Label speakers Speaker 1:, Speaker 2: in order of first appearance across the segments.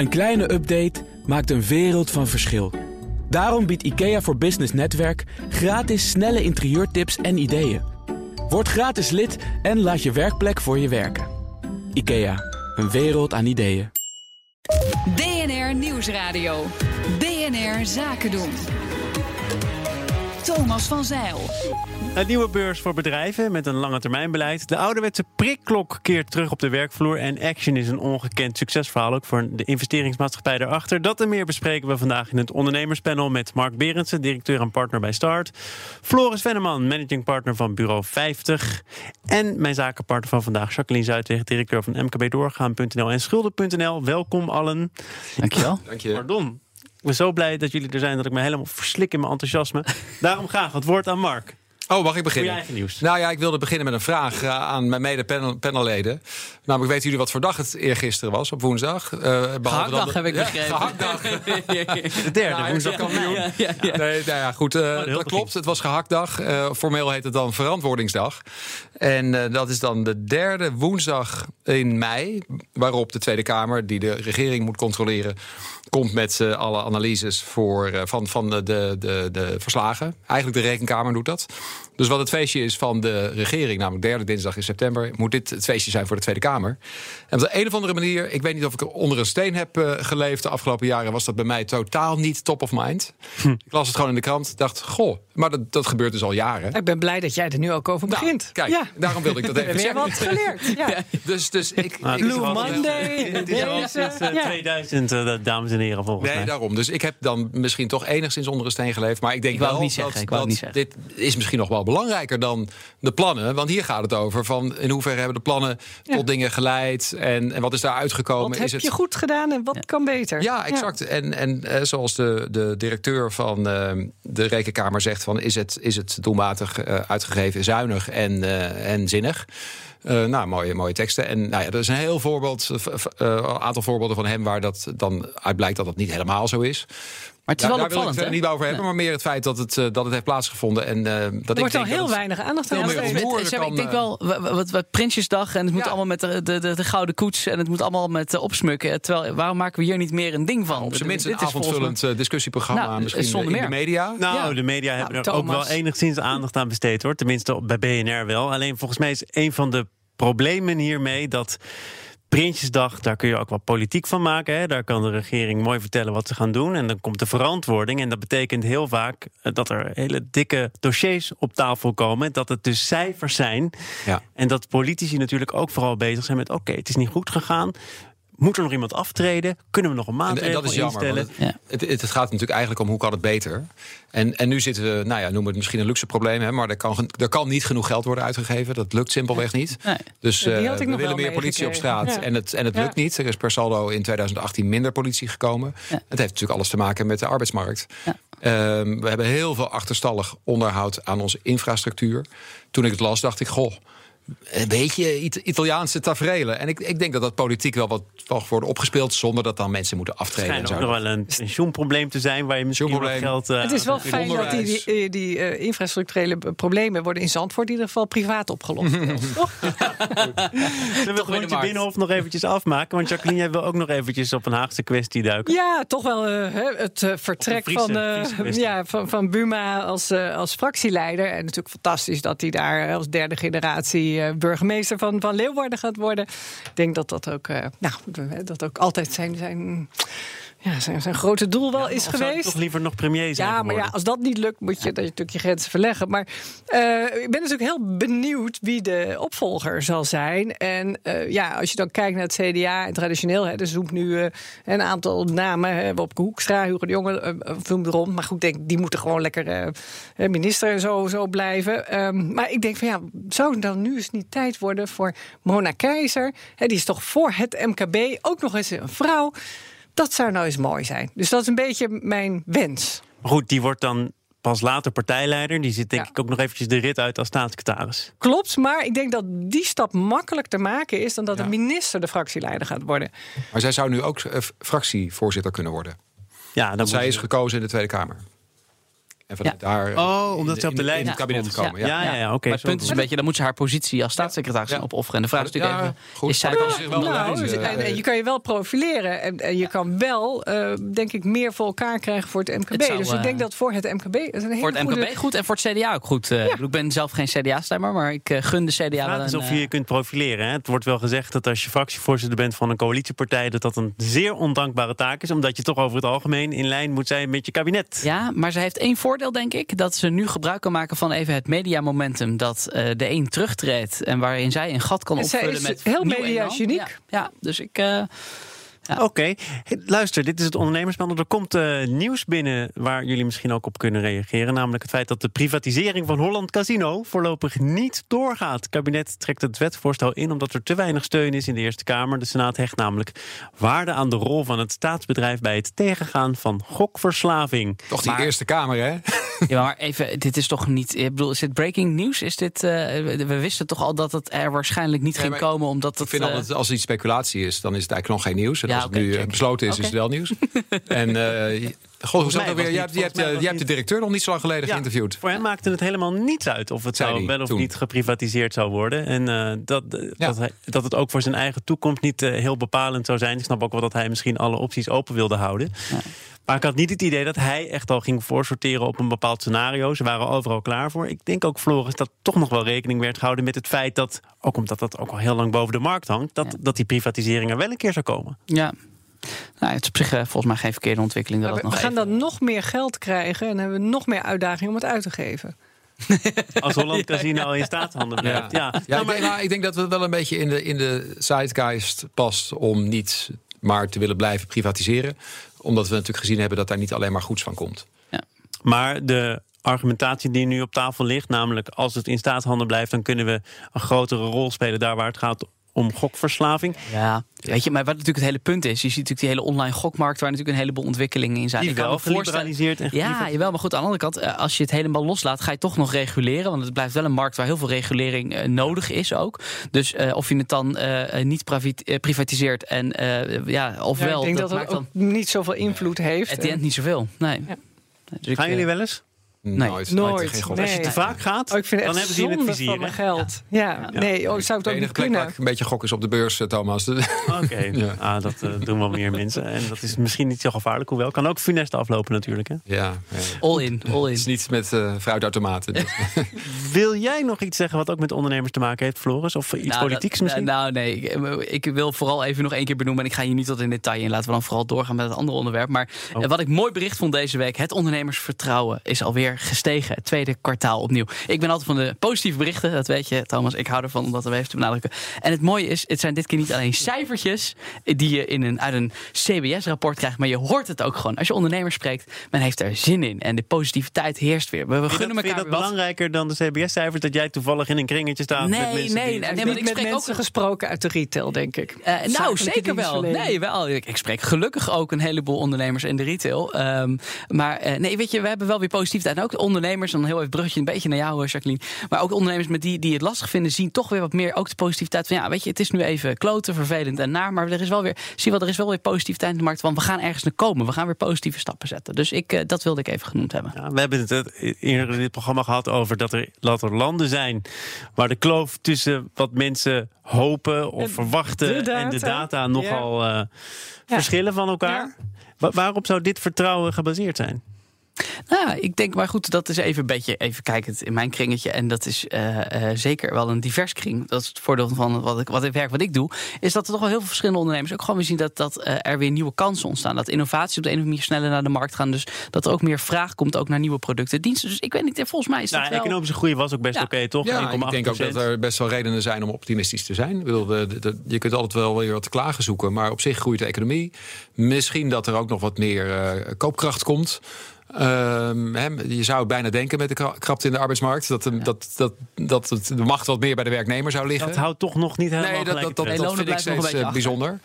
Speaker 1: Een kleine update maakt een wereld van verschil. Daarom biedt IKEA voor Business Netwerk gratis snelle interieurtips en ideeën. Word gratis lid en laat je werkplek voor je werken. IKEA, een wereld aan ideeën.
Speaker 2: DNR Nieuwsradio. BNR Zaken doen. Thomas van Zeil.
Speaker 3: Een nieuwe beurs voor bedrijven met een lange termijnbeleid. De ouderwetse prikklok keert terug op de werkvloer. En Action is een ongekend succesverhaal ook voor de investeringsmaatschappij daarachter. Dat en meer bespreken we vandaag in het ondernemerspanel met Mark Berendsen, directeur en partner bij Start. Floris Venneman, managing partner van Bureau 50. En mijn zakenpartner van vandaag, Jacqueline Zuidweg, directeur van mkbdoorgaan.nl en schulden.nl. Welkom allen.
Speaker 4: Dankjewel.
Speaker 5: Dank je.
Speaker 3: Pardon. Ik ben zo blij dat jullie er zijn dat ik me helemaal verslik in mijn enthousiasme. Daarom graag het woord aan Mark.
Speaker 5: Oh, mag ik
Speaker 3: Voor je
Speaker 5: beginnen?
Speaker 3: eigen nieuws.
Speaker 5: Nou ja, ik wilde beginnen met een vraag eh, aan mijn mede-panelleden. Namelijk, weten jullie wat voor dag het eergisteren was op woensdag? Behalve dan
Speaker 4: Gehaktdag
Speaker 5: de-
Speaker 4: heb ik begrepen.
Speaker 5: gehaktdag.
Speaker 3: De derde
Speaker 5: Ja,
Speaker 3: woensdag
Speaker 5: ja,
Speaker 3: kampioen.
Speaker 4: Ja, ja, ja.
Speaker 5: Nee, nou ja, goed, eh,
Speaker 3: heel
Speaker 5: dat klopt. Het was gehaktdag. Eh, formeel heet het dan verantwoordingsdag. En dat is dan de derde woensdag in mei... waarop de Tweede Kamer, die de regering moet controleren... komt met eh, alle analyses voor, eh, van, van de, de, de, de verslagen. Eigenlijk de Rekenkamer doet dat. Dus wat het feestje is van de regering, namelijk derde dinsdag in september... moet dit het feestje zijn voor de Tweede Kamer. En op de een of andere manier, ik weet niet of ik er onder een steen heb eh, geleefd... de afgelopen jaren was dat bij mij totaal niet top of mind. Ik las het gewoon in de krant, dacht, goh, maar dat, dat gebeurt dus al jaren.
Speaker 6: Ik ben blij dat jij er nu ook over
Speaker 5: Nou,
Speaker 6: begint.
Speaker 5: kijk,
Speaker 6: ja.
Speaker 5: daarom wilde ik dat even zeggen.
Speaker 6: wat geleerd. Ja.
Speaker 5: Dus, dus ik, ik, ik-
Speaker 6: Blue Monday.
Speaker 3: Het is al
Speaker 6: deze,
Speaker 3: sinds eh,
Speaker 6: ja.
Speaker 3: 2000, eh, dames en heren, volgens
Speaker 5: Nee,
Speaker 3: mij.
Speaker 5: daarom. Dus ik heb dan misschien toch enigszins onder een steen geleefd. Maar ik denk
Speaker 4: Ik
Speaker 5: wel
Speaker 4: niet zeggen,
Speaker 5: dat,
Speaker 4: ik
Speaker 5: dat
Speaker 4: niet
Speaker 5: dit is misschien nog wel belangrijker dan de plannen. Want hier gaat het over van in hoeverre hebben de plannen
Speaker 6: Ja.
Speaker 5: tot dingen geleid. En, en wat is daar uitgekomen?
Speaker 6: Wat heb
Speaker 5: is het...
Speaker 6: je goed gedaan en wat kan beter?
Speaker 5: Ja, exact. En, en eh, zoals de, de directeur van eh, de Rekenkamer zegt: van, is, het, is het doelmatig eh, uitgegeven, zuinig en, eh, en zinnig? Nou, mooie, mooie teksten. En nou ja, er is een heel voorbeeld, eh, aantal voorbeelden van hem waar dat dan uit blijkt dat dat niet helemaal zo is.
Speaker 4: Maar het is
Speaker 5: Daar,
Speaker 4: wel
Speaker 5: daar wil ik niet over hebben, maar meer het feit dat het, eh, dat het heeft plaatsgevonden. En, eh, dat
Speaker 6: Er
Speaker 5: ik
Speaker 6: wordt al heel weinig aandacht aan besteed.
Speaker 4: ik denk
Speaker 5: eh,
Speaker 4: wel, wa- wa- wat, wat Prinsjesdag en het moet
Speaker 5: Ja.
Speaker 4: allemaal met de, de, de, de gouden koets en het moet allemaal met opsmukken. Terwijl, waarom maken we hier niet meer een ding van?
Speaker 5: op zijn minst een avondvullend discussieprogramma
Speaker 4: Nou,
Speaker 5: misschien
Speaker 4: zonder
Speaker 5: in de media.
Speaker 3: Nou,
Speaker 4: Ja.
Speaker 3: de media hebben er ook wel enigszins aandacht aan besteed, hoor. Tenminste, bij BNR wel. Alleen volgens mij is een van de problemen hiermee dat. Prinsjesdag, daar kun je ook wel politiek van maken. Hè? Daar kan de regering mooi vertellen wat ze gaan doen. En dan komt de verantwoording. En dat betekent heel vaak eh, dat er hele dikke dossiers op tafel komen. Dat het dus cijfers zijn.
Speaker 5: Ja.
Speaker 3: En dat politici natuurlijk ook vooral bezig zijn met: oké, het is niet goed gegaan. Moet er nog iemand aftreden? Kunnen we nog een
Speaker 5: En,
Speaker 3: maatregel
Speaker 5: en dat is jammer.
Speaker 3: instellen?
Speaker 5: Het, het, het gaat natuurlijk eigenlijk om hoe kan het beter. En, en nu zitten we, nou ja, noemen we het misschien een luxe probleem, hè, maar er kan, er kan niet genoeg geld worden uitgegeven. Dat lukt simpelweg niet.
Speaker 4: Nee.
Speaker 5: Dus eh, we willen meer politie op straat.
Speaker 6: Ja.
Speaker 5: en het, en het
Speaker 6: Ja.
Speaker 5: lukt niet. Er is per saldo in 2018 minder politie gekomen.
Speaker 4: Ja.
Speaker 5: Het heeft natuurlijk alles te maken met de arbeidsmarkt.
Speaker 4: Ja.
Speaker 5: Ehm, we hebben heel veel achterstallig onderhoud aan onze infrastructuur. Toen ik het las, dacht ik, goh. Een beetje It- Italiaanse taferelen. En ik, ik denk dat dat politiek wel wat mag worden opgespeeld... zonder dat dan mensen moeten
Speaker 3: Het
Speaker 5: aftreden. en
Speaker 3: schijnt
Speaker 5: zo.
Speaker 3: ook nog wel een pensioenprobleem te zijn waar je misschien wat
Speaker 5: Pensioenprobleem.
Speaker 3: geld. eh,
Speaker 6: Het is wel fijn dat die, die, eh, die eh, infrastructurele problemen worden in Zandvoort in ieder geval privaat opgelost.
Speaker 3: Gewoon je
Speaker 4: markt.
Speaker 3: binnenhof nog eventjes afmaken? Want Jacqueline, jij wil ook nog eventjes op een Haagse kwestie duiken.
Speaker 6: Ja, toch wel eh, hè, het vertrek
Speaker 3: Friese-
Speaker 6: van,
Speaker 3: Friese
Speaker 6: ja, van, van Buma als, als fractieleider. En natuurlijk fantastisch dat hij daar als derde generatie eh, burgemeester van, van Leeuwarden gaat worden. Ik denk dat dat ook, eh, nou, dat ook altijd zijn, zijn, ja, zijn, zijn grote doel wel is
Speaker 3: Of zou
Speaker 6: geweest.
Speaker 3: toch liever nog premier zijn
Speaker 6: Ja, maar ja, als dat niet lukt, moet je dat je natuurlijk je grenzen verleggen. Maar eh, ik ben natuurlijk heel benieuwd wie de opvolger zal zijn. En eh, ja, als je dan kijkt naar het CDA en traditioneel, hè, er zoekt nu eh, een aantal namen. Hè, Wopke Hoekstra, Hugo de Jonge, film erom. Maar goed, denk, die moeten gewoon lekker minister en zo, zo blijven. Ehm, maar ik denk van ja, zou het dan nu eens niet tijd worden voor Mona Keizer? Hè, die is toch voor het MKB ook nog eens een vrouw. Dat zou nou eens mooi zijn. Dus dat is een beetje mijn wens.
Speaker 3: Maar Goed, die wordt dan pas later partijleider. Die zit denk
Speaker 6: Ja.
Speaker 3: ik ook nog eventjes de rit uit als staatssecretaris.
Speaker 6: Klopt, maar ik denk dat die stap makkelijk te maken is dan dat de minister de fractieleider gaat worden.
Speaker 5: Maar zij zou nu ook eh, fractievoorzitter kunnen worden.
Speaker 3: Ja, dan
Speaker 5: Want zij is gekozen in de Tweede Kamer. En vanuit daar eh,
Speaker 3: Oh, omdat ze op de lijn
Speaker 5: in het kabinet
Speaker 4: komt.
Speaker 5: gekomen.
Speaker 3: Ja,
Speaker 5: Ja.
Speaker 3: ja, ja, oké.
Speaker 4: maar het punt is een beetje, dan moet ze haar positie als staatssecretaris gaan opofferen. En de vraag is natuurlijk
Speaker 5: Ja,
Speaker 4: even,
Speaker 5: goed.
Speaker 4: is zij
Speaker 5: wel
Speaker 6: Nou,
Speaker 5: eens, eh,
Speaker 6: en, en je kan je wel profileren. En, en je kan wel, eh, denk ik, meer voor elkaar krijgen voor het MKB.
Speaker 4: Het zou,
Speaker 6: dus ik
Speaker 4: eh,
Speaker 6: denk dat voor het MKB... Een hele
Speaker 4: voor het MKB
Speaker 6: goede-
Speaker 4: goed en voor het CDA ook goed. Eh, ik ben zelf geen CDA-stemmer, maar ik eh, gun de CDA
Speaker 3: De
Speaker 4: wel
Speaker 3: vraag is of je je
Speaker 4: eh,
Speaker 3: kunt profileren. Hè? Het wordt wel gezegd dat als je fractievoorzitter bent van een coalitiepartij... dat dat een zeer ondankbare taak is. Omdat je toch over het algemeen in lijn moet zijn met je kabinet.
Speaker 4: Ja, maar ze heeft één voordeel, denk ik. Dat ze nu gebruik kan maken van even het mediamomentum. Dat eh, de een terugtreedt en waarin zij een gat kan
Speaker 6: zij
Speaker 4: opvullen
Speaker 6: is
Speaker 4: met
Speaker 6: heel media-geniek.
Speaker 4: elan. Ja, ja, dus ik... eh, Ja.
Speaker 3: Oké, Hey, luister, dit is het ondernemerspanel. Er komt eh, nieuws binnen waar jullie misschien ook op kunnen reageren. Namelijk het feit dat de privatisering van Holland Casino voorlopig niet doorgaat. Het kabinet trekt het wetsvoorstel in omdat er te weinig steun is in de Eerste Kamer. De Senaat hecht namelijk waarde aan de rol van het staatsbedrijf bij het tegengaan van gokverslaving.
Speaker 5: Toch die
Speaker 4: Maar-
Speaker 5: Eerste Kamer, hè?
Speaker 4: Ja, maar even, dit is toch niet. Ik bedoel, is dit breaking news? Is dit. eh, we wisten toch al dat het er waarschijnlijk niet
Speaker 5: Nee,
Speaker 4: ging komen, omdat
Speaker 5: Ik
Speaker 4: het.
Speaker 5: vind
Speaker 4: eh,
Speaker 5: altijd, als er iets speculatie is, dan is het eigenlijk nog geen nieuws. En
Speaker 4: Ja,
Speaker 5: als het
Speaker 4: oké,
Speaker 5: nu eh,
Speaker 4: check.
Speaker 5: besloten is, is het wel nieuws. en eh, God, hoe zat alweer?
Speaker 3: was
Speaker 5: Je
Speaker 3: niet-
Speaker 5: hebt, je hebt, eh, je de directeur nog niet zo lang geleden
Speaker 3: Ja,
Speaker 5: geïnterviewd.
Speaker 3: Voor hem maakte het helemaal niets uit of het
Speaker 5: Zei
Speaker 3: zou wel of
Speaker 5: toen.
Speaker 3: niet geprivatiseerd zou worden. En eh, dat, dat, hij- dat het ook voor zijn eigen toekomst niet eh, heel bepalend zou zijn. Ik snap ook wel dat hij misschien alle opties open wilde houden. Maar ik had niet het idee dat hij echt al ging voorsorteren op een bepaald scenario. Ze waren overal klaar voor. Ik denk ook, Floris, dat toch nog wel rekening werd gehouden met het feit dat, ook omdat dat ook al heel lang boven de markt hangt, dat,
Speaker 4: Ja.
Speaker 3: dat die privatisering er wel een keer zou komen.
Speaker 4: Ja. Nou, het is op zich eh, volgens mij geen verkeerde ontwikkeling. Dat
Speaker 6: we,
Speaker 4: nog
Speaker 6: we gaan
Speaker 4: even-
Speaker 6: dan nog meer geld krijgen en hebben we nog meer uitdaging om het uit te geven.
Speaker 3: Als Holland Casino in staatshanden blijft. Ja.
Speaker 5: Ja, ik, denk, maar ik denk dat het wel een beetje in de, in de zeitgeist past om niet maar te willen blijven privatiseren. Omdat we natuurlijk gezien hebben dat daar niet alleen maar goeds van komt.
Speaker 3: Maar de argumentatie die nu op tafel ligt, namelijk als het in staatshanden blijft, dan kunnen we een grotere rol spelen daar waar het gaat om gokverslaving.
Speaker 4: Ja, weet je, maar wat natuurlijk het hele punt is, je ziet natuurlijk die hele online gokmarkt waar natuurlijk een heleboel ontwikkelingen in zijn.
Speaker 3: Die wel geliberaliseerd en
Speaker 4: Ja, jawel, maar goed, aan de andere kant, eh, als je het helemaal loslaat, ga je toch nog reguleren. Want het blijft wel een markt waar heel veel regulering eh, nodig is ook. Dus eh, of je het dan eh, eh, niet privatiseert en eh, ja, ofwel.
Speaker 6: Ja, ik denk dat, het ook niet zoveel invloed heeft.
Speaker 4: the end niet zoveel. Nee.
Speaker 6: Ja.
Speaker 4: Dus
Speaker 3: Gaan jullie wel eens?
Speaker 5: Nooit.
Speaker 6: Nooit,
Speaker 5: geen gok.
Speaker 6: nee.
Speaker 3: Als je te vaak gaat,
Speaker 6: Oh, ik vind het
Speaker 3: dan
Speaker 6: echt
Speaker 3: hebben ze in het vizier.
Speaker 6: van mijn geld. Ja, nee, oh, zou het ook
Speaker 5: enige
Speaker 6: niet
Speaker 5: plek waar
Speaker 6: kunnen.
Speaker 5: ik een beetje gok is op de beurs, eh, Thomas.
Speaker 3: Oké,
Speaker 5: Ja.
Speaker 3: ah, dat eh, doen wel meer mensen. En dat is misschien niet zo gevaarlijk, hoewel. Kan ook funest aflopen natuurlijk. Hè?
Speaker 5: ja, ja.
Speaker 4: All in, all
Speaker 5: Het
Speaker 4: in.
Speaker 5: is niet met eh fruitautomaten. dus.
Speaker 3: Wil jij nog iets zeggen wat ook met ondernemers te maken heeft, Floris? Of iets
Speaker 4: Nou,
Speaker 3: politieks
Speaker 4: dat-
Speaker 3: misschien?
Speaker 4: Nou, nee. Ik, ik wil vooral even nog één keer benoemen. En ik ga hier niet tot in detail in. Laten we dan vooral doorgaan met het andere onderwerp. Maar
Speaker 3: Oh.
Speaker 4: wat ik mooi bericht vond deze week. Het ondernemersvertrouwen is alweer gestegen. Het tweede kwartaal opnieuw. Ik ben altijd van de positieve berichten. Dat weet je, Thomas. Ik hou ervan om dat even te benadrukken. En het mooie is, het zijn dit keer niet alleen cijfertjes. Die je in een, uit een CBS-rapport krijgt. Maar je hoort het ook gewoon. Als je ondernemers spreekt, men heeft er zin in. En de positiviteit heerst weer. We, gunnen
Speaker 3: dat, vind je
Speaker 4: elkaar
Speaker 3: dat belangrijker dan de CBS-cijfers? Dat jij toevallig in een kringetje staat
Speaker 4: Nee,
Speaker 3: met mensen
Speaker 4: nee.
Speaker 6: Ik
Speaker 4: maar
Speaker 6: heb met
Speaker 4: spreek ook
Speaker 6: mensen gesproken uit de retail, denk ik.
Speaker 4: Eh, nou, zeker wel. Nee, wel. Ik, ik spreek gelukkig ook een heleboel ondernemers in de retail. Ehm, maar eh, nee, weet je, we hebben wel weer positiviteit. En ook de ondernemers, dan heel even bruggetje een beetje naar jou, eh, Jacqueline. Maar ook de ondernemers met die, die het lastig vinden, zien toch weer wat meer ook de positiviteit van ja, weet je, het is nu even kloten, vervelend en naar. Maar er is wel weer, zie wel, er is wel weer positiviteit in de markt. Want we gaan ergens naar komen. We gaan weer positieve stappen zetten. Dus ik, eh, dat wilde ik even genoemd hebben.
Speaker 3: Ja, we hebben het eh, eerder in dit programma gehad over dat er, dat er landen zijn waar de kloof tussen wat mensen hopen of
Speaker 6: En
Speaker 3: verwachten
Speaker 6: de
Speaker 3: en de
Speaker 6: data.
Speaker 3: nogal eh, verschillen van elkaar. Wa- waarop zou dit vertrouwen gebaseerd zijn?
Speaker 4: Nou, ik denk, maar goed, dat is even een beetje, even kijkend in mijn kringetje. En dat is eh, eh, zeker wel een divers kring. Dat is het voordeel van wat ik, wat ik werk, wat ik doe. Is dat er toch wel heel veel verschillende ondernemers ook gewoon weer zien dat, dat eh, er weer nieuwe kansen ontstaan. Dat innovatie op de een of andere manier sneller naar de markt gaan. Dus dat er ook meer vraag komt ook naar nieuwe producten, diensten. Dus ik weet niet, volgens mij is dat
Speaker 3: Nou,
Speaker 4: wel...
Speaker 3: economische groei was ook best
Speaker 4: Ja.
Speaker 3: oké, toch?
Speaker 5: Ja,
Speaker 3: 1,8%.
Speaker 5: ik denk ook dat er best wel redenen zijn om optimistisch te zijn. Ik bedoel, de- de- de- je kunt altijd wel weer wat te klagen zoeken, maar op zich groeit de economie. Misschien dat er ook nog wat meer eh, koopkracht komt. Ehm, hè, je zou bijna denken met de kra- krapte in de arbeidsmarkt dat, de, dat, dat, dat de macht wat meer bij de werknemer zou liggen.
Speaker 3: Dat houdt toch nog niet helemaal
Speaker 5: Nee, dat, dat, dat,
Speaker 4: Nee,
Speaker 5: dat vind ik steeds
Speaker 4: een
Speaker 5: eh,
Speaker 4: beetje
Speaker 5: bijzonder.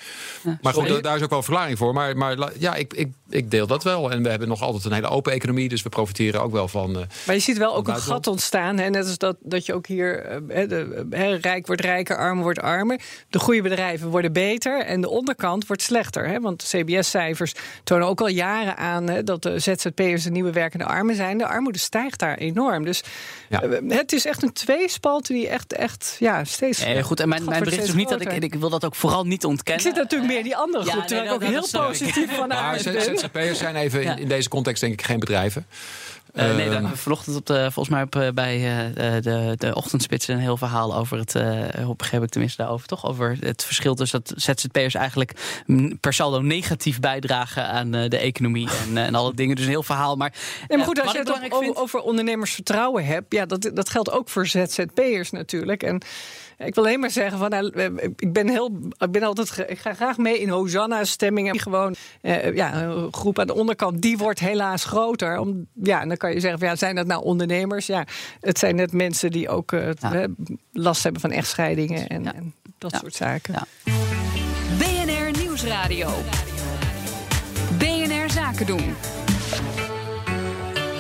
Speaker 5: Maar goed, daar is ook wel een verklaring voor. Maar, maar ja, ik, ik, ik deel dat wel. En we hebben nog altijd een hele open economie. Dus we profiteren ook wel van. eh,
Speaker 6: Maar je ziet wel ook een gat ontstaan. Hè? Net als dat, dat je ook hier. eh, hè, de, hè, rijk wordt rijker, arm wordt armer. De goede bedrijven worden beter. En de onderkant wordt slechter. Hè? Want CBS-cijfers tonen ook al jaren aan hè, dat de ZZP'ers de nieuwe werkende armen zijn. De armoede stijgt daar enorm. Dus
Speaker 5: Ja.
Speaker 6: eh, het is echt een tweespalte die echt, echt ja, steeds.
Speaker 4: Goed, en mijn, mijn bericht is niet dat ik, ik wil dat ook vooral niet
Speaker 6: Ik
Speaker 4: ontkennen.
Speaker 6: zit natuurlijk meer in die andere
Speaker 4: Ja,
Speaker 6: groep,
Speaker 4: nee,
Speaker 6: terwijl
Speaker 4: dat-
Speaker 6: ik ook heel
Speaker 4: ik.
Speaker 6: positief van
Speaker 5: Maar. ZZP'ers zijn even in deze context denk ik geen bedrijven.
Speaker 4: Eh, nee, daar
Speaker 5: Ehm,
Speaker 4: hebben we vanochtend op de, volgens mij op, eh, bij eh, de, de ochtendspits een heel verhaal over het, eh hoe begreep ik tenminste daarover, toch? Over het verschil tussen dat ZZP'ers eigenlijk per saldo negatief bijdragen aan eh, de economie en, en alle dingen. Dus een heel verhaal. Maar,
Speaker 6: Nee, maar goed, als je het over,
Speaker 4: vind-
Speaker 6: over ondernemersvertrouwen hebt, ja, dat, dat geldt ook voor ZZP'ers natuurlijk. En ik wil alleen maar zeggen van, nou, eh, ik ben heel, ik ben altijd, ik ga graag mee in Hosanna-stemmingen. Gewoon, eh, ja, een groep aan de onderkant, die wordt helaas groter. Om, ja, en dan kan je zeggen, van, ja, zijn dat nou ondernemers? Ja, het zijn net mensen die ook eh,
Speaker 4: Ja.
Speaker 6: last hebben van echtscheidingen en,
Speaker 4: Ja.
Speaker 6: en dat
Speaker 4: Ja.
Speaker 6: soort zaken.
Speaker 4: Ja.
Speaker 2: BNR Nieuwsradio. BNR Zaken doen.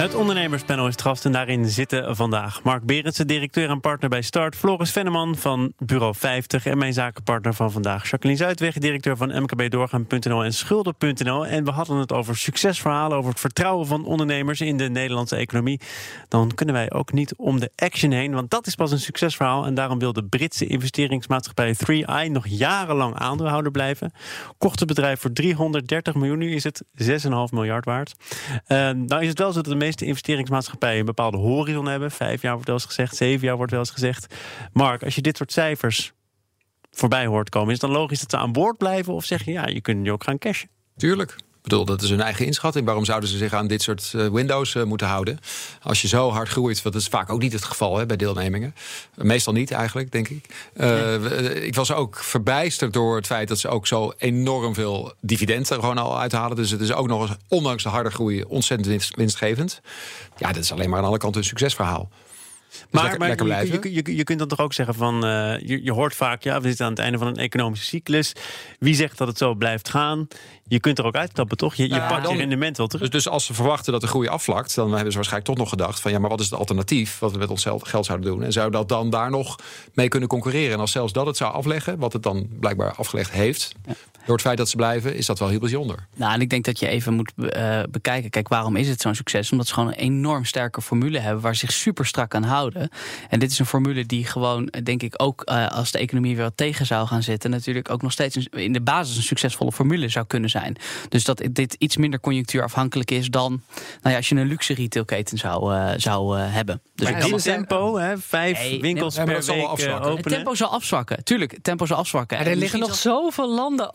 Speaker 3: Het ondernemerspanel is gast en daarin zitten vandaag Mark Berendsen, directeur en partner bij Start. Floris Venneman van Bureau 50 en mijn zakenpartner van vandaag. Jacqueline Zuidweg, directeur van mkbdoorgaan.nl en schulden.nl. En we hadden het over succesverhalen, over het vertrouwen van ondernemers in de Nederlandse economie. Dan kunnen wij ook niet om de action heen, want dat is pas een succesverhaal. En daarom wil de Britse investeringsmaatschappij 3i nog jarenlang aandeelhouder blijven. Kocht het bedrijf voor 330 miljoen, nu is het 6,5 miljard waard. Uh, nou is het wel zo dat de meeste investeringsmaatschappijen een bepaalde horizon hebben. Vijf jaar wordt wel eens gezegd, zeven jaar wordt wel eens gezegd. Mark, als je dit soort cijfers voorbij hoort komen, is het dan logisch dat ze aan boord blijven? Of zeg je, ja, je kunt je ook gaan cashen?
Speaker 5: Tuurlijk. Ik bedoel, dat is hun eigen inschatting. Waarom zouden ze zich aan dit soort uh, windows uh, moeten houden? Als je zo hard groeit, wat is vaak ook niet het geval hè, bij deelnemingen. Meestal niet eigenlijk, denk ik. Uh, nee. Ik was ook verbijsterd door het feit dat ze ook zo enorm veel dividenden gewoon al uithalen. Dus het is ook nog eens, ondanks de harde groei, ontzettend winst, winstgevend. Ja, dat is alleen maar aan alle kanten een succesverhaal. Dus
Speaker 3: maar,
Speaker 5: lekker,
Speaker 3: maar
Speaker 5: lekker blijven.
Speaker 3: Je, je, je, kunt dan toch ook zeggen van... Uh, je, je, hoort vaak, ja, we zitten aan het einde van een economische cyclus. Wie zegt dat het zo blijft gaan? Je kunt er ook uitstappen, toch? Je, je
Speaker 5: ja,
Speaker 3: pakt
Speaker 5: dan,
Speaker 3: je rendement wel terug.
Speaker 5: Dus, dus als ze verwachten dat de groei afvlakt... dan hebben ze waarschijnlijk toch nog gedacht van... ja, maar wat is het alternatief wat we met ons geld zouden doen? En zou dat dan daar nog mee kunnen concurreren? En als zelfs dat het zou afleggen, wat het dan blijkbaar afgelegd heeft... Ja. Door het feit dat ze blijven, is dat wel heel bijzonder.
Speaker 4: Nou, en ik denk dat je even moet uh, bekijken... kijk, waarom is het zo'n succes? Omdat ze gewoon een enorm sterke formule hebben... waar ze zich super strak aan houden. En dit is een formule die gewoon, denk ik, ook uh, als de economie weer wat tegen zou gaan zitten, natuurlijk ook nog steeds een, in de basis een succesvolle formule zou kunnen zijn. Dus dat dit iets minder conjunctuurafhankelijk is dan nou ja, als je een luxe retailketen zou, uh, zou uh, hebben.
Speaker 3: Dus maar dit tempo, hè, vijf nee, winkels nee, per week openen.
Speaker 4: Het tempo zal afzwakken, tuurlijk. Het tempo zal afzwakken.
Speaker 6: Maar er liggen nog zoveel landen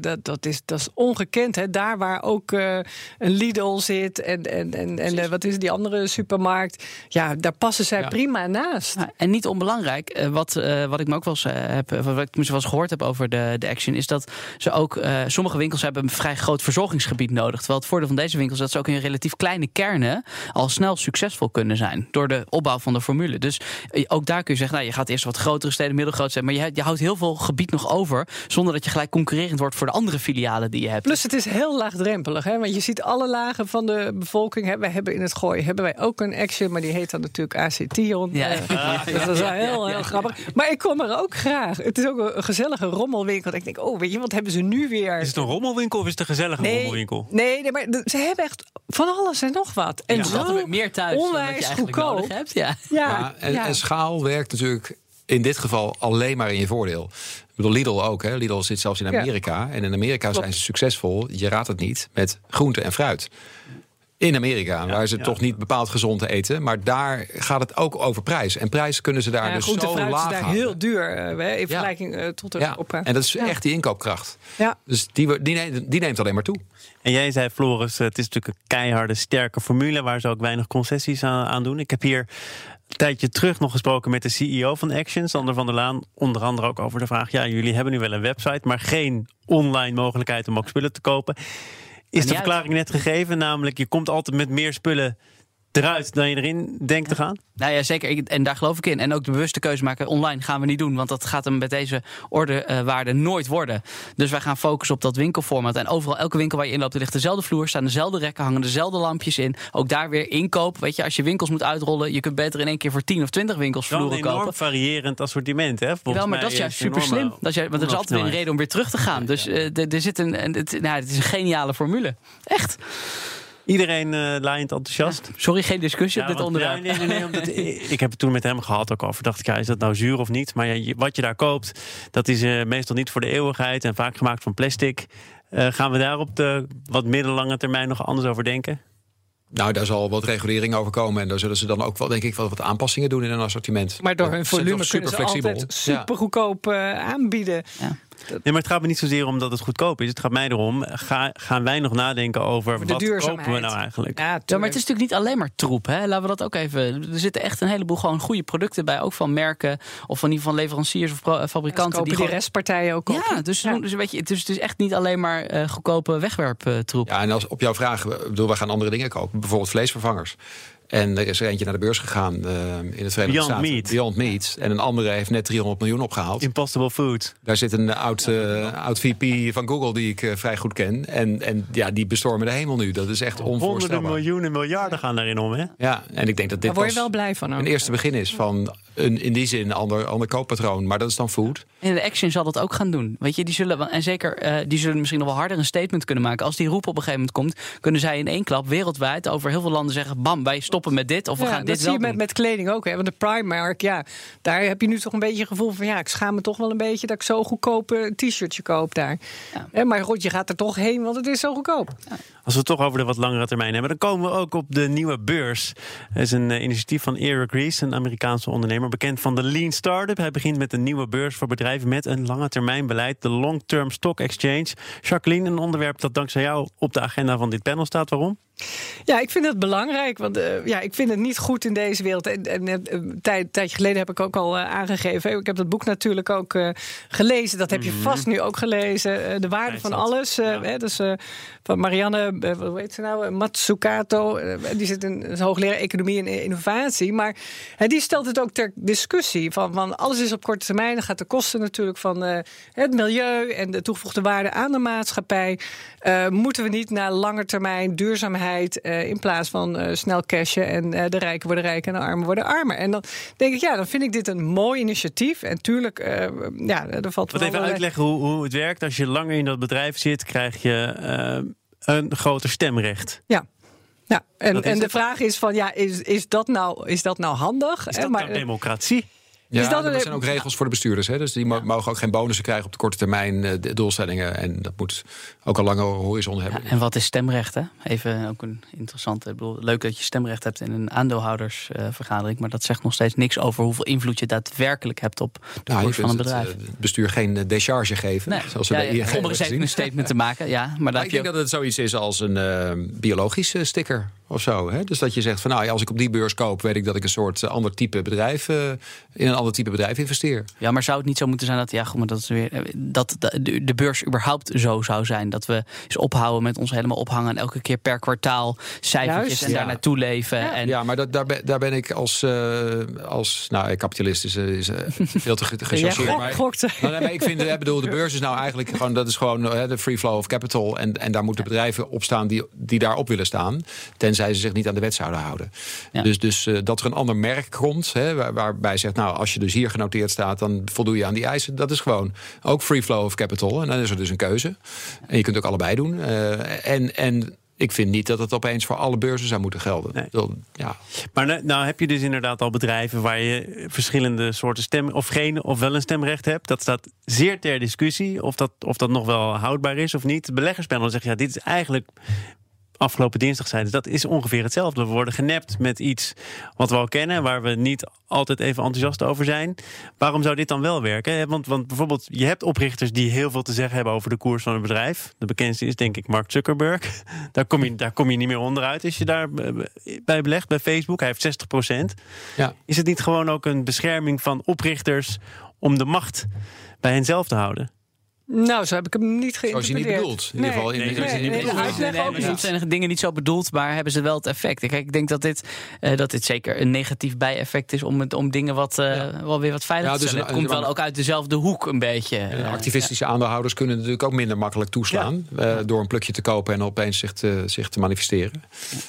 Speaker 6: Dat, dat, is, dat is ongekend. Hè? Daar waar ook uh, een Lidl zit en, en, en, en wat is die andere supermarkt. Ja, daar passen zij ja. prima naast.
Speaker 4: Ja, en niet onbelangrijk, uh, wat, uh, wat ik me ook wel eens uh, heb, wat ik wel eens gehoord heb over de, de Action, is dat ze ook sommige winkels hebben een vrij groot verzorgingsgebied nodig. Terwijl het voordeel van deze winkels is dat ze ook in relatief kleine kernen al snel succesvol kunnen zijn door de opbouw van de formule. Dus ook daar kun je zeggen, nou, je gaat eerst wat grotere steden, middelgrote steden, maar je, je houdt heel veel gebied nog over zonder dat je gelijk concurrerend wordt voor de andere filialen die je hebt.
Speaker 6: Plus het is heel laagdrempelig, hè? want je ziet alle lagen van de bevolking. Hè? Wij hebben in het gooi hebben wij ook een Action, maar die heet dan natuurlijk ACT.
Speaker 4: Ja.
Speaker 6: Uh, dat is wel heel, heel grappig. Maar ik kom er ook graag. Het is ook een gezellige rommelwinkel. Ik denk, oh, weet je, wat hebben ze nu weer?
Speaker 3: Is het een rommelwinkel of is het een gezellige
Speaker 6: nee,
Speaker 3: rommelwinkel?
Speaker 6: Nee, nee, maar ze hebben echt van alles en nog wat. En
Speaker 4: ja,
Speaker 6: zo
Speaker 4: meer thuis
Speaker 6: onwijs goedkoop.
Speaker 4: nodig hebt. Ja.
Speaker 6: Ja,
Speaker 5: ja, en, en schaal werkt natuurlijk in dit geval alleen maar in je voordeel. Ik bedoel, Lidl ook. Hè? Lidl zit zelfs in Amerika. En in Amerika Klopt. zijn ze succesvol. Je raadt het niet. Met groente en fruit. In Amerika, ja, waar ze ja. toch niet bepaald gezond eten. Maar daar gaat het ook over prijs. En prijs kunnen ze daar
Speaker 6: ja,
Speaker 5: dus
Speaker 6: groente
Speaker 5: zo
Speaker 6: fruit
Speaker 5: laag
Speaker 6: is daar
Speaker 5: houden.
Speaker 6: heel duur. Uh, in vergelijking uh, tot Europa.
Speaker 5: Ja. En dat is echt die inkoopkracht.
Speaker 6: Ja.
Speaker 5: Dus die, die, neemt, die neemt alleen maar toe.
Speaker 3: En jij zei, Floris, het is natuurlijk een keiharde, sterke formule... waar ze ook weinig concessies aan, aan doen. Ik heb hier een tijdje terug nog gesproken met de CEO van Action, Sander van der Laan. Onder andere ook over de vraag, ja, jullie hebben nu wel een website... maar geen online mogelijkheid om ook spullen te kopen... Is de verklaring net gegeven, namelijk je komt altijd met meer spullen eruit dan je erin denkt te gaan?
Speaker 4: Nou ja, zeker. En daar geloof ik in. En ook de bewuste keuze maken online gaan we niet doen. Want dat gaat hem met deze ordewaarde nooit worden. Dus wij gaan focussen op dat winkelformat. En overal, elke winkel waar je inloopt, er ligt dezelfde vloer, staan dezelfde rekken, hangen dezelfde lampjes in. Ook daar weer inkoop. Weet je, als je winkels moet uitrollen, je kunt beter in één keer voor 10 of 20 winkels vloeren kopen.
Speaker 3: Een enorm variërend assortiment, hè?
Speaker 4: Volgens Wel, maar dat is juist super slim. Dat is, want er is altijd weer een reden om weer terug te gaan. Dus uh, er zit een, een, het, nou, het is een geniale formule. Echt.
Speaker 3: Iedereen uh, laaiend enthousiast.
Speaker 4: Sorry, geen discussie op dit
Speaker 3: want-
Speaker 4: onderwerp.
Speaker 3: ja, nee, nee, nee, omdat, ik heb het toen met hem gehad ook over. Dacht ik, ja, is dat nou zuur of niet? Maar ja, wat je daar koopt, dat is eh, meestal niet voor de eeuwigheid en vaak gemaakt van plastic. Eh, gaan we daar op de wat middellange termijn nog anders over denken?
Speaker 5: Nou, daar zal wat regulering over komen. En daar zullen ze dan ook wel, denk ik, wel wat aanpassingen doen in hun assortiment.
Speaker 6: Maar door hun volume
Speaker 5: toch
Speaker 6: kunnen ze
Speaker 5: superflexibel.
Speaker 6: altijd super goedkoop eh, aanbieden.
Speaker 3: Nee, maar het gaat me niet zozeer om dat het goedkoop is. Het gaat mij erom, ga, gaan wij nog nadenken over
Speaker 6: de
Speaker 3: wat
Speaker 6: duurzaamheid.
Speaker 3: kopen we nou eigenlijk?
Speaker 6: Ja,
Speaker 4: Ja, maar het is natuurlijk niet alleen maar troep. Hè? Laten we dat ook even. Er zitten echt een heleboel gewoon goede producten bij. Ook van merken of van in ieder geval leveranciers of eh, fabrikanten.
Speaker 6: kopen
Speaker 4: die gewoon-
Speaker 6: restpartijen ook op.
Speaker 4: Ja, dus, dus, weet je, het, is, het is echt niet alleen maar eh, goedkope wegwerptroep.
Speaker 5: Ja, en als op jouw vraag, bedoel, wij gaan andere dingen kopen. Bijvoorbeeld vleesvervangers. En er is er eentje naar de beurs gegaan eh, in het Verenigde
Speaker 3: Beyond
Speaker 5: Staten.
Speaker 3: Meat.
Speaker 5: Beyond Meat. En een andere heeft net 300 miljoen opgehaald.
Speaker 3: Impossible Food.
Speaker 5: Daar zit een oud, eh, oud VP van Google die ik eh, vrij goed ken. En, en ja, die bestormen de hemel nu. Dat is echt
Speaker 3: Honderden
Speaker 5: onvoorstelbaar.
Speaker 3: miljoenen, miljarden gaan daarin om, hè?
Speaker 5: Ja, en ik denk dat dit
Speaker 6: Daar word je
Speaker 5: pas
Speaker 6: wel blij van. ook.
Speaker 5: een eerste begin is van een, in die zin een ander, ander kooppatroon. Maar dat is dan food.
Speaker 4: En de Action zal dat ook gaan doen. Weet je, die zullen, en zeker, eh, die zullen misschien nog wel harder een statement kunnen maken. Als die roep op een gegeven moment komt, kunnen zij in één klap wereldwijd over heel veel landen zeggen: bam, wij stoppen met dit of we
Speaker 6: Ja,
Speaker 4: gaan
Speaker 6: dat
Speaker 4: dit
Speaker 6: zie
Speaker 4: wel
Speaker 6: je met, met kleding ook. Hè? Want de Primark, ja, daar heb je nu toch een beetje het gevoel van... ja, ik schaam me toch wel een beetje dat ik zo goedkoop een t-shirtje koop daar.
Speaker 4: Ja.
Speaker 6: Hè, maar goed, je gaat er toch heen, want het is zo goedkoop.
Speaker 3: Als we het toch over de wat langere termijn hebben, dan komen we ook op de nieuwe beurs. Het is een eh, initiatief van Eric Ries, een Amerikaanse ondernemer, bekend van de Lean Startup. Hij begint met een nieuwe beurs voor bedrijven met een lange termijn beleid, de Long Term Stock Exchange. Jacqueline, een onderwerp dat dankzij jou op de agenda van dit panel staat. Waarom?
Speaker 6: Ja, ik vind het belangrijk, want eh, ja, ik vind het niet goed in deze wereld. En, en eh, een tijd, tijdje geleden heb ik ook al eh, aangegeven. Ik heb dat boek natuurlijk ook gelezen. Dat heb je vast nu ook gelezen. de waarde van alles.
Speaker 3: Ja.
Speaker 6: hè, dus van Marianne, hoe heet ze nou? Matsukato. die zit in is hoogleraar economie en innovatie. Maar die stelt het ook ter discussie. Van, van alles is op korte termijn. Dan gaat de kosten natuurlijk van het milieu en de toegevoegde waarde aan de maatschappij. Moeten we niet naar lange termijn duurzaamheid eh, in plaats van eh, snel cashen en eh, de rijken worden rijker en de armen worden armer. En dan denk ik, ja, dan vind ik dit een mooi initiatief. En tuurlijk, ja, er valt
Speaker 3: Wat even uitleggen hoe, hoe het werkt. Als je langer in dat bedrijf zit, krijg je een groter stemrecht.
Speaker 6: Ja. Ja, en, en de vraag is van ja, is, is, dat, nou, is dat nou handig?
Speaker 3: Is dat
Speaker 6: maar,
Speaker 3: nou democratie?
Speaker 5: Ja,
Speaker 6: Is dat
Speaker 5: er zijn ook regels voor de bestuurders. Hè? Dus die mo- mogen ook geen bonussen krijgen op de korte termijn eh, de doelstellingen. En dat moet ook een lange horizon
Speaker 4: Ja,
Speaker 5: hebben.
Speaker 4: en wat is stemrecht? Hè? Even ook een interessante. Ik bedoel, leuk dat je stemrecht hebt in een aandeelhoudersvergadering. maar dat zegt nog steeds niks over hoeveel invloed je daadwerkelijk hebt op de
Speaker 5: Nou,
Speaker 4: koers van een bedrijf.
Speaker 5: het eh, bestuur geen eh, decharge geven.
Speaker 4: Nee,
Speaker 5: zoals we
Speaker 4: ja,
Speaker 5: bij ING
Speaker 4: om er eens even een statement te maken. Ja, maar
Speaker 5: Maar
Speaker 4: daar
Speaker 5: ik denk dat het zoiets is als een biologische sticker of zo. Hè? Dus dat je zegt van nou, ja, als ik op die beurs koop, weet ik dat ik een soort eh, ander type bedrijf eh, in een ander type bedrijf investeer.
Speaker 4: Ja, maar zou het niet zo moeten zijn dat, ja, goed, maar dat, is weer, eh, dat de, de beurs überhaupt zo zou zijn? Dat we eens ophouden met ons helemaal ophangen en elke keer per kwartaal cijfertjes
Speaker 6: Juist,
Speaker 4: en
Speaker 5: ja.
Speaker 4: daar naartoe leven. En,
Speaker 5: Ja, maar dat, daar, ben, daar ben ik als, eh, als nou, kapitalist is, is veel te ge-
Speaker 6: ja,
Speaker 5: gechargeerd.
Speaker 6: gok-
Speaker 5: maar-
Speaker 6: gokte.
Speaker 5: Nou, nee, maar ik vind, eh, bedoel, de beurs is nou eigenlijk gewoon, dat is gewoon de free flow of capital. En, en daar moeten bedrijven op staan die, die daarop willen staan. Tenzij ze zich niet aan de wet zouden houden.
Speaker 4: Ja.
Speaker 5: Dus, dus eh, dat er een ander merk komt, hè, waar, waarbij zegt, nou, als je dus hier genoteerd staat, dan voldoe je aan die eisen. Dat is gewoon ook free flow of capital. En dan is er dus een keuze. En je kunt ook allebei doen. Eh, en, en ik vind niet dat het opeens voor alle beurzen zou moeten gelden.
Speaker 3: Nee.
Speaker 5: Ja,
Speaker 3: Maar nou, nou heb je dus inderdaad al bedrijven waar je verschillende soorten stemmen, of geen, of wel een stemrecht hebt. Dat staat zeer ter discussie of dat, of dat nog wel houdbaar is of niet. Beleggerspanel zegt ja, dit is eigenlijk. Afgelopen dinsdag zeiden ze dat is ongeveer hetzelfde. We worden genept met iets wat we al kennen, waar we niet altijd even enthousiast over zijn. Waarom zou dit dan wel werken? Want, want bijvoorbeeld, je hebt oprichters die heel veel te zeggen hebben over de koers van een bedrijf. De bekendste is denk ik Mark Zuckerberg. Daar kom je, daar kom je niet meer onderuit als je daar eh, bij belegt, bij Facebook. Hij heeft 60 procent.
Speaker 5: ja.
Speaker 3: Is het niet gewoon ook een bescherming van oprichters om de macht bij hen zelf te houden?
Speaker 6: Nou, zo heb ik hem niet
Speaker 5: Zoals je
Speaker 6: geïnterpreteerd.
Speaker 5: niet bedoelt. In ieder geval in-
Speaker 3: Nee, zo is
Speaker 6: nee,
Speaker 3: bedoeld.
Speaker 4: Nee, soms zijn dingen niet zo bedoeld, maar hebben ze wel het effect. Kijk, ik denk dat dit, eh, dat dit zeker een negatief bijeffect is om, het, om dingen wat, eh, wel weer wat veilig
Speaker 5: Ja,
Speaker 4: te
Speaker 5: dus
Speaker 4: stellen. het komt wel ook uit dezelfde hoek een beetje.
Speaker 5: En
Speaker 4: Eh,
Speaker 5: activistische aandeelhouders kunnen natuurlijk ook minder makkelijk toeslaan. eh, door een plukje te kopen en opeens zich te, zich te manifesteren.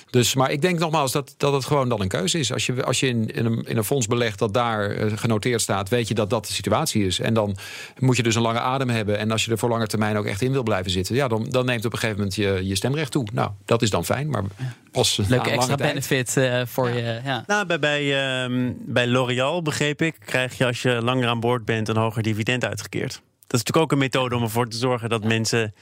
Speaker 5: Dus, maar ik denk nogmaals dat, dat het gewoon dan een keuze is. Als je, als je in, in, een, in een fonds belegt dat daar genoteerd staat, weet je dat dat de situatie is. En dan moet je dus een lange adem hebben En als je er voor lange termijn ook echt in wil blijven zitten, ja, dan, dan neemt op een gegeven moment je, je stemrecht toe. Nou, dat is dan fijn. Maar als na
Speaker 4: Leuke
Speaker 5: een
Speaker 4: extra
Speaker 5: lange tijd-
Speaker 4: benefit eh, voor je. Ja.
Speaker 3: Nou, bij, bij, ehm, bij L'Oréal begreep ik, krijg je als je langer aan boord bent een hoger dividend uitgekeerd. Dat is natuurlijk ook een methode om ervoor te zorgen dat mensen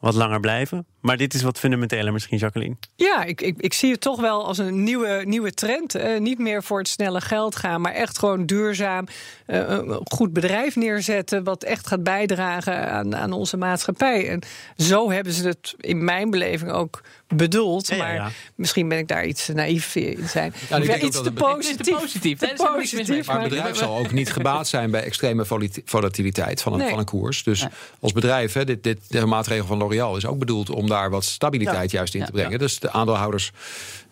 Speaker 3: wat langer blijven. Maar dit is wat fundamenteler misschien, Jacqueline.
Speaker 6: Ja, ik, ik, ik zie het toch wel als een nieuwe, nieuwe trend. Niet meer voor het snelle geld gaan, maar echt gewoon duurzaam eh, een goed bedrijf neerzetten. Wat echt gaat bijdragen aan, aan onze maatschappij. En zo hebben ze het in mijn beleving ook bedoeld.
Speaker 3: Ja, ja,
Speaker 6: maar misschien ben ik daar iets naïef in zijn.
Speaker 5: Ja, ik
Speaker 6: Of
Speaker 5: denk ook
Speaker 6: iets
Speaker 5: dat
Speaker 6: te positief.
Speaker 4: Positief.
Speaker 6: Te positief,
Speaker 5: Maar het bedrijf zal ook niet gebaat zijn bij extreme volati- volatiliteit van een,
Speaker 6: Nee.
Speaker 5: van een koers. Dus als bedrijf, hè, dit, dit, de maatregel van L'Oréal is ook bedoeld om daar wat stabiliteit juist in
Speaker 4: Ja.
Speaker 5: te brengen. Dus de aandeelhouders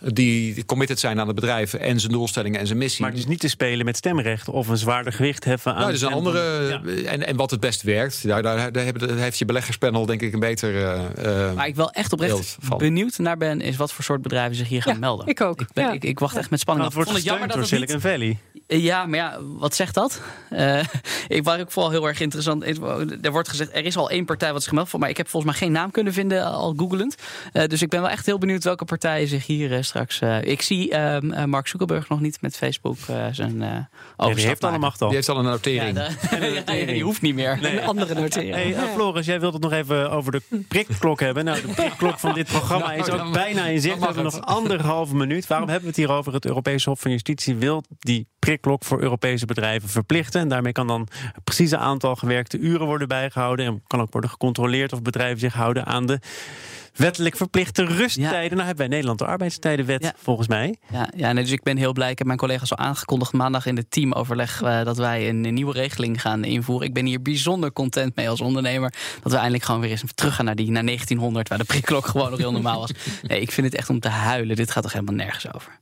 Speaker 5: die committed zijn aan het bedrijf en zijn doelstellingen en zijn missie.
Speaker 3: Maar dus niet te spelen met stemrecht of een zwaarder gewicht heffen aan.
Speaker 5: Nou, is een andere.
Speaker 3: Ja.
Speaker 5: En, en wat het best werkt, daar, daar, daar, heeft je beleggerspanel denk ik een beter. eh, eh,
Speaker 4: Waar ik wel echt oprecht
Speaker 5: van.
Speaker 4: Benieuwd naar ben, is wat voor soort bedrijven zich hier gaan
Speaker 6: Ja,
Speaker 4: melden.
Speaker 6: ik ook.
Speaker 4: Ik, ben-
Speaker 6: Ja.
Speaker 4: ik, ik wacht echt met spanning
Speaker 3: Nou, het
Speaker 4: Ik
Speaker 3: wordt
Speaker 4: jammer
Speaker 3: door
Speaker 4: dat het
Speaker 3: Silicon
Speaker 4: niet
Speaker 3: Valley.
Speaker 4: Ja, maar ja, wat zegt dat? Eh, ik waar ik vooral heel erg interessant. Er wordt gezegd, er is al één partij wat zich gemeld voor, maar ik heb volgens mij geen naam kunnen vinden al googelend. Eh, dus ik ben wel echt heel benieuwd welke partijen zich hier eh, straks. eh, ik zie ehm, eh, Mark Zuckerberg nog niet met Facebook eh, zijn eh
Speaker 3: Ja,
Speaker 4: overstap
Speaker 3: die heeft alle
Speaker 4: maken.
Speaker 3: macht al.
Speaker 5: die heeft al een
Speaker 4: Ja,
Speaker 5: notering.
Speaker 4: ja, die hoeft niet meer.
Speaker 6: Een andere notering.
Speaker 3: Hey, eh, Floris, jij wilt het nog even over de prikklok hebben. Nou, de prikklok van dit programma
Speaker 5: Nou,
Speaker 3: is ook
Speaker 5: dan-
Speaker 3: bijna in zicht. We hebben nog anderhalve minuut. Waarom hebben we het hier over? Het Europese Hof van Justitie wil die prikklok voor Europese bedrijven verplichten. En daarmee kan dan het precieze aantal gewerkte uren worden bijgehouden. En kan ook worden gecontroleerd of bedrijven zich houden aan de wettelijk verplichte rusttijden. Nou hebben wij in Nederland de arbeidstijdenwet,
Speaker 4: Ja.
Speaker 3: volgens mij.
Speaker 4: Ja, ja nee, dus ik ben heel blij. Ik heb mijn collega's al aangekondigd maandag in het teamoverleg eh, dat wij een, een nieuwe regeling gaan invoeren. Ik ben hier bijzonder content mee als ondernemer. Dat we eindelijk gewoon weer eens terug gaan naar die naar 1900, waar de prikklok gewoon nog heel normaal was. Nee, ik vind het echt om te huilen. Dit gaat toch helemaal nergens over.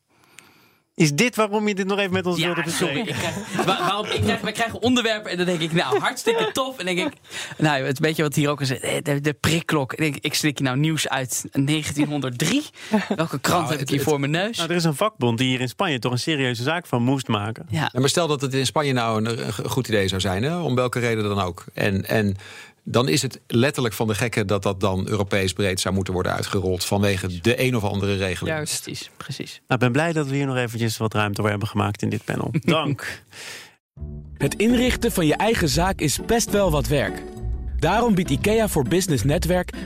Speaker 3: Is dit waarom je dit nog even met ons wilde
Speaker 4: sorry.
Speaker 3: bespreken?
Speaker 4: Ik krijg, waar- waarom, ik krijg, wij krijgen onderwerpen en dan denk ik, nou, hartstikke tof. En denk ik, nou, het beetje wat hier ook is, eh, de, de prikklok. Ik, denk, ik slik hier nou nieuws uit 1903. Welke krant
Speaker 5: Nou,
Speaker 4: heb ik hier
Speaker 5: het-
Speaker 4: voor mijn neus?
Speaker 3: Nou, er is een vakbond die hier in Spanje toch een serieuze zaak van moest maken.
Speaker 4: Ja,
Speaker 5: Ja, maar stel dat het in Spanje nou een, een goed idee zou zijn, hè, om welke reden dan ook. En, en dan is het letterlijk van de gekken dat dat dan Europees breed zou moeten worden uitgerold vanwege de een of andere regeling.
Speaker 6: Juist.
Speaker 4: precies, precies.
Speaker 3: Nou, ik ben blij dat we hier nog eventjes wat ruimte voor hebben gemaakt in dit panel. Dank.
Speaker 1: Het inrichten van je eigen zaak is best wel wat werk. Daarom biedt IKEA voor Business Netwerk 50%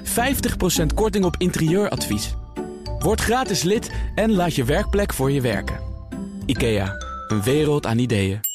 Speaker 1: korting op interieuradvies. Word gratis lid en laat je werkplek voor je werken. IKEA, een wereld aan ideeën.